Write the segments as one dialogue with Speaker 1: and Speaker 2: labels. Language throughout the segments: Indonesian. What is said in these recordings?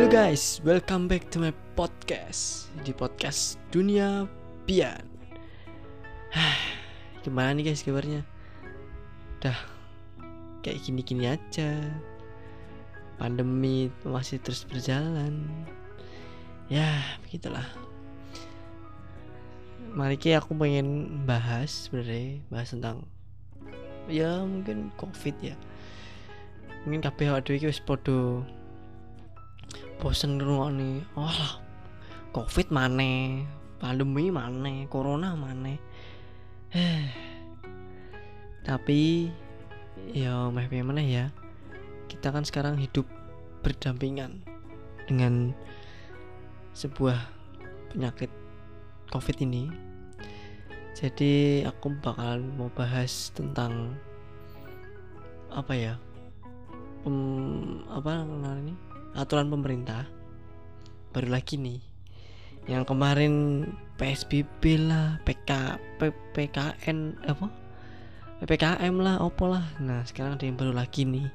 Speaker 1: Hello guys, welcome back to my podcast. Di podcast Dunia Pian. Gimana nih guys kabarnya? Dah kayak gini-gini aja. Pandemi masih terus berjalan. Ya begitulah. Mari ki aku pengen bahas sebenarnya Bahas tentang Ya mungkin covid ya. Mungkin kabeh awake dhewe wis podo bosen nih oh covid mana pandemi mana corona mana tapi ya meh mana ya. Kita kan sekarang hidup berdampingan dengan sebuah penyakit covid ini. Jadi aku bakalan mau bahas tentang apa ya? Pem, apa namanya aturan pemerintah baru lagi nih. Yang kemarin PSBB lah PK PPKN apa? PPKM lah opo lah. Nah sekarang ada yang baru lagi nih.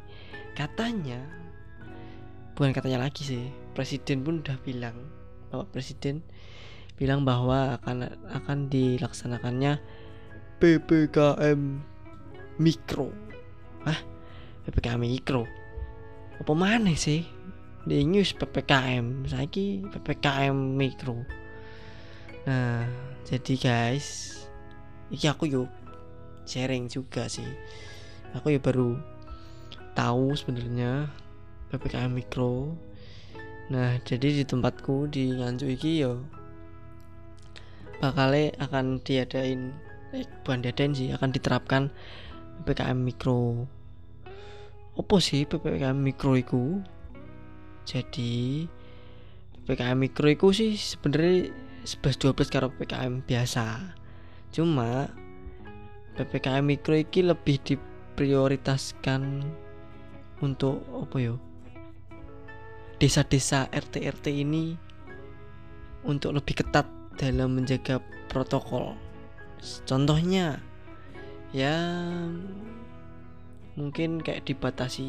Speaker 1: Katanya bukan katanya lagi sih presiden pun udah bilang bapak presiden bilang bahwa akan akan dilaksanakannya PPKM mikro. Ah PPKM mikro? Apa mana sih di news PPKM saiki PPKM mikro. Nah jadi guys iki aku yuk sharing juga sih. Aku ya baru tahu sebenarnya PPKM mikro. Nah jadi di tempatku di Nganjuk iki yo bakal akan diadain eh, bukan diadain sih akan diterapkan PPKM mikro. Apa sih PPKM mikro itu jadi PPKM mikro itu sih sebenarnya 11 12 karo PPKM biasa. Cuma PPKM mikro ini lebih diprioritaskan untuk apa yo? Desa-desa RT RT ini untuk lebih ketat dalam menjaga protokol. Contohnya ya mungkin kayak dibatasi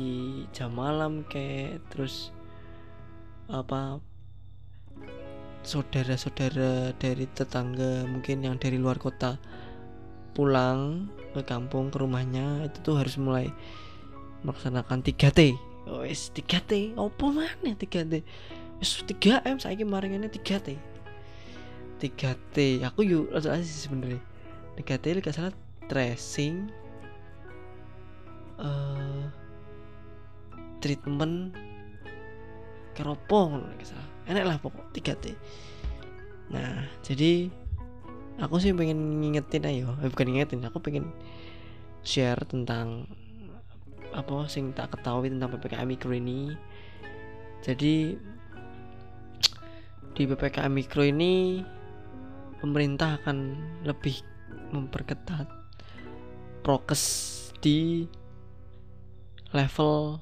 Speaker 1: jam malam kayak terus apa saudara-saudara dari tetangga mungkin yang dari luar kota pulang ke kampung ke rumahnya itu tuh harus mulai melaksanakan 3T wes 3T opo mana 3T wes 3M saya kemarin ini 3T 3T aku yuk aja sih sebenarnya. 3T gak salah tracing uh, treatment keropong enak lah pokok 3T nah jadi aku sih pengen ngingetin ayo. Eh, bukan ngingetin aku pengen share tentang apa sing tak ketahui tentang PPKM mikro ini. Jadi di PPKM mikro ini pemerintah akan lebih memperketat prokes di level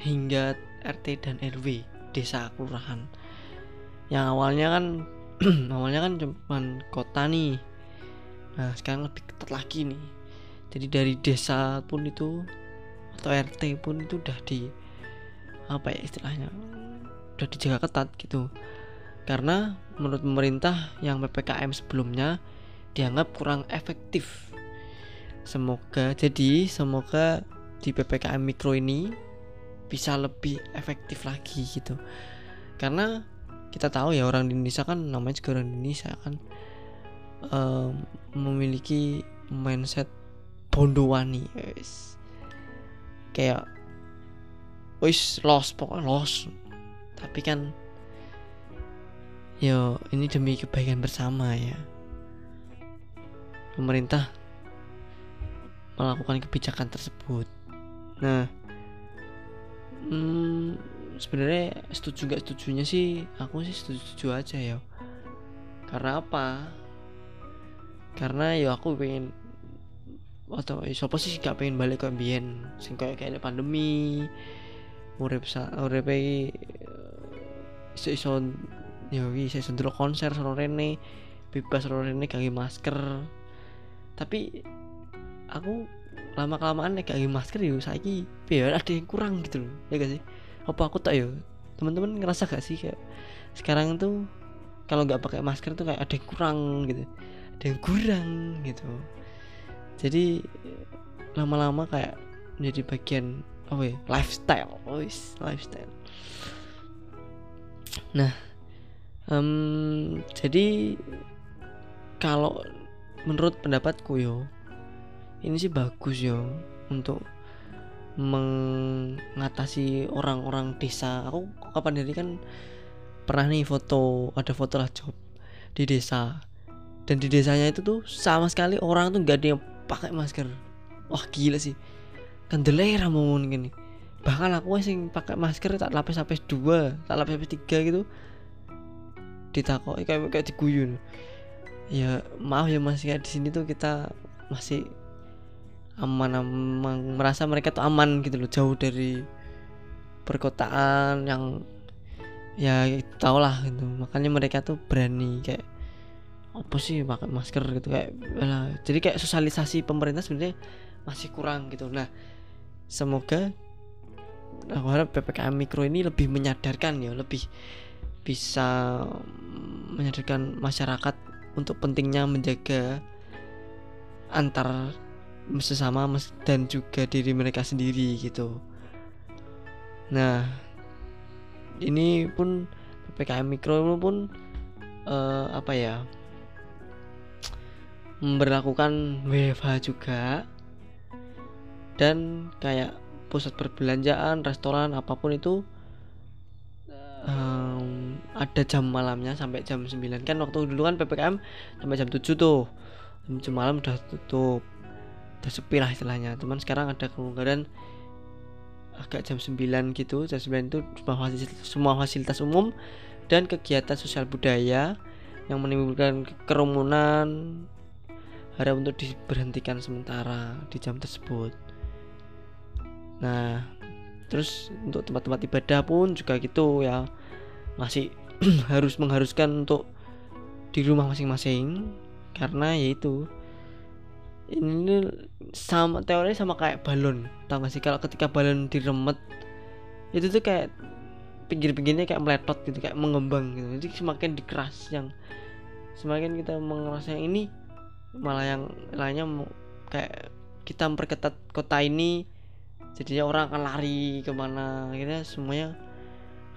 Speaker 1: hingga RT dan RW desa kelurahan. Yang awalnya kan awalnya kan cuma kota nih. Nah sekarang lebih ketat lagi nih. Jadi dari desa pun itu atau RT pun itu udah di apa ya istilahnya udah dijaga ketat gitu. Karena menurut pemerintah yang PPKM sebelumnya dianggap kurang efektif. Semoga jadi semoga di PPKM mikro ini bisa lebih efektif lagi gitu. Karena kita tahu ya orang di Indonesia kan namanya juga orang Indonesia kan um, memiliki mindset bondowani guys kayak wis lost pokoknya lost tapi kan yo ini demi kebaikan bersama ya. Pemerintah melakukan kebijakan tersebut. Nah hmm, sebenarnya setuju nggak setujunya sih? Aku sih setuju, setuju aja ya karena apa? Karena ya aku pengen atau siapa sih gak pengen balik ke ambien sing kayak kayak pandemi urip sa urip iki iso iso ya iso iso dulu konser sono rene bebas sono rene gak masker. Tapi aku lama kelamaan nek gak masker yo saiki biar ada yang kurang gitu loh ya gak sih? Apa aku tak yo? Teman-teman ngerasa gak sih kayak sekarang tuh kalau nggak pakai masker tuh kayak ada yang kurang gitu ada yang kurang gitu. Jadi lama-lama kayak menjadi bagian apa ya lifestyle wis lifestyle. Nah um, jadi kalau menurut pendapatku yo ini sih bagus yo. Untuk mengatasi orang-orang desa. Aku kapan hari kan pernah nih foto ada foto lah job di desa. Dan di desanya itu tuh sama sekali orang tuh gak ada yang pakai masker. Wah gila sih. Kan delera mau gini. Bahkan aku sing pakai masker tak lapis lapis dua tak lapis lapis tiga gitu ditakoi kayak kayak diguyun ya maaf ya mas. Kayak di sini tuh kita masih aman aman merasa mereka tuh aman gitu loh jauh dari perkotaan yang ya tau lah gitu. Makanya mereka tuh berani kayak apa sih pakai masker? gitu kayak lah jadi kayak sosialisasi pemerintah sebenarnya masih kurang gitu. Nah semoga aku harap ppkm mikro ini lebih menyadarkan ya lebih bisa menyadarkan masyarakat untuk pentingnya menjaga antar sesama dan juga diri mereka sendiri gitu. Nah ini pun ppkm mikro pun uh, apa ya memperlakukan WFH juga. Dan kayak pusat perbelanjaan, restoran apa pun itu um, ada jam malamnya sampai jam 9 kan waktu dulu kan PPKM sampai jam 7 tuh. Jam malam udah tutup udah sepi lah istilahnya. Teman sekarang ada kelonggaran agak jam 9 gitu. Jam 9 itu semua fasilitas, semua fasilitas umum dan kegiatan sosial budaya yang menimbulkan kerumunan harap untuk diberhentikan sementara di jam tersebut. Nah, terus untuk tempat-tempat ibadah pun juga gitu ya. Masih harus mengharuskan untuk di rumah masing-masing karena yaitu ini sama teorinya sama kayak balon tau gak sih? Kalau ketika balon diremet itu tuh kayak pinggir-pinggirnya kayak meletot gitu kayak mengembang gitu. Jadi semakin dikeras yang semakin kita mengerasa yang ini malah yang lainnya kayak kita memperketat kota ini jadinya orang akan lari ke mana akhirnya semuanya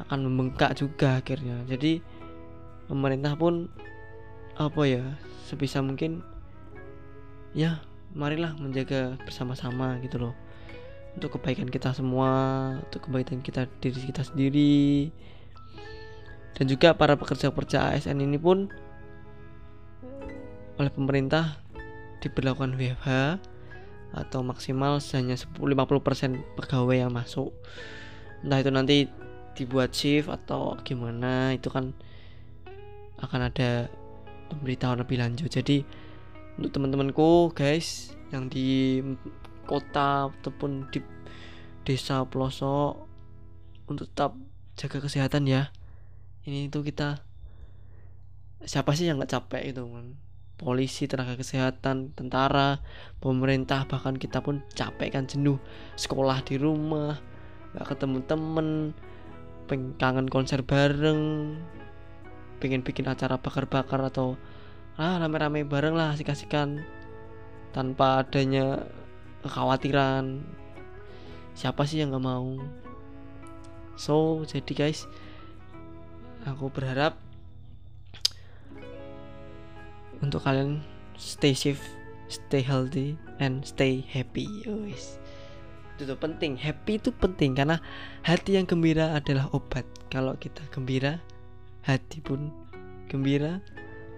Speaker 1: akan membengkak juga akhirnya. Jadi pemerintah pun apa ya sebisa mungkin ya marilah menjaga bersama-sama gitu loh. Untuk kebaikan kita semua untuk kebaikan kita diri kita sendiri. Dan juga para pekerja-pekerja ASN ini pun oleh pemerintah diberlakukan WFH atau maksimal hanya 50% pegawai yang masuk. Entah itu nanti dibuat shift atau gimana itu kan akan ada pemberitahuan lebih lanjut. Jadi untuk teman-temanku guys yang di kota ataupun di desa pelosok untuk tetap jaga kesehatan ya. Ini itu kita siapa sih yang nggak capek itu kan polisi, tenaga kesehatan, tentara, pemerintah, bahkan kita pun capek kan jenuh. Sekolah di rumah, gak ketemu temen, pengen kangen konser bareng, pengen bikin acara bakar-bakar atau ah rame-rame bareng lah asik-asikan. Tanpa adanya kekhawatiran. Siapa sih yang gak mau? So jadi guys aku berharap untuk kalian stay safe stay healthy and stay happy. Guys itu penting. Happy itu penting karena hati yang gembira adalah obat. Kalau kita gembira hati pun gembira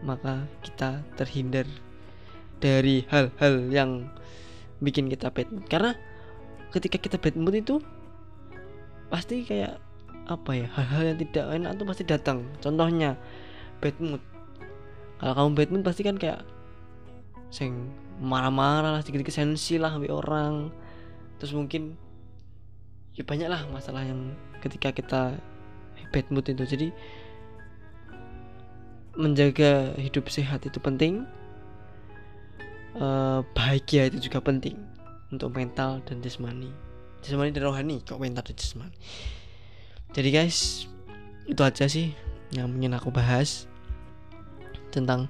Speaker 1: maka kita terhindar dari hal-hal yang bikin kita bad mood. Karena ketika kita bad mood itu pasti kayak apa ya hal-hal yang tidak enak itu pasti datang. Contohnya bad mood. Kalau kamu Batman pasti kan kayak sing marah-marah lah sedikit sensi lah ambil orang. Terus mungkin ya banyak lah masalah yang ketika kita bad mood itu. Jadi menjaga hidup sehat itu penting. Uh, bahagia itu juga penting untuk mental dan jasmani. Jasmani dan rohani kok mental dan jasmani? Jadi guys itu aja sih yang ingin aku bahas tentang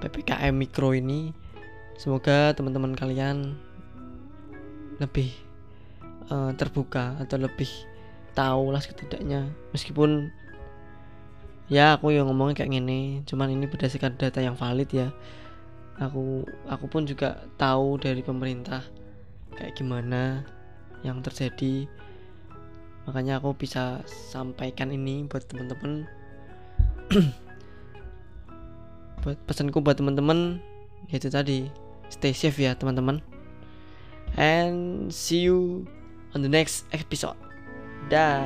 Speaker 1: ppkm mikro ini. Semoga teman-teman kalian lebih uh, terbuka atau lebih tahu lah setidaknya. Meskipun ya aku yang ngomongnya kayak gini. Cuman ini berdasarkan data yang valid ya. Aku aku pun juga tahu dari pemerintah kayak gimana yang terjadi. Makanya aku bisa sampaikan ini buat teman-teman. Buat pesanku buat teman-teman yaitu tadi stay safe ya teman-teman. And see you on the next episode. Dah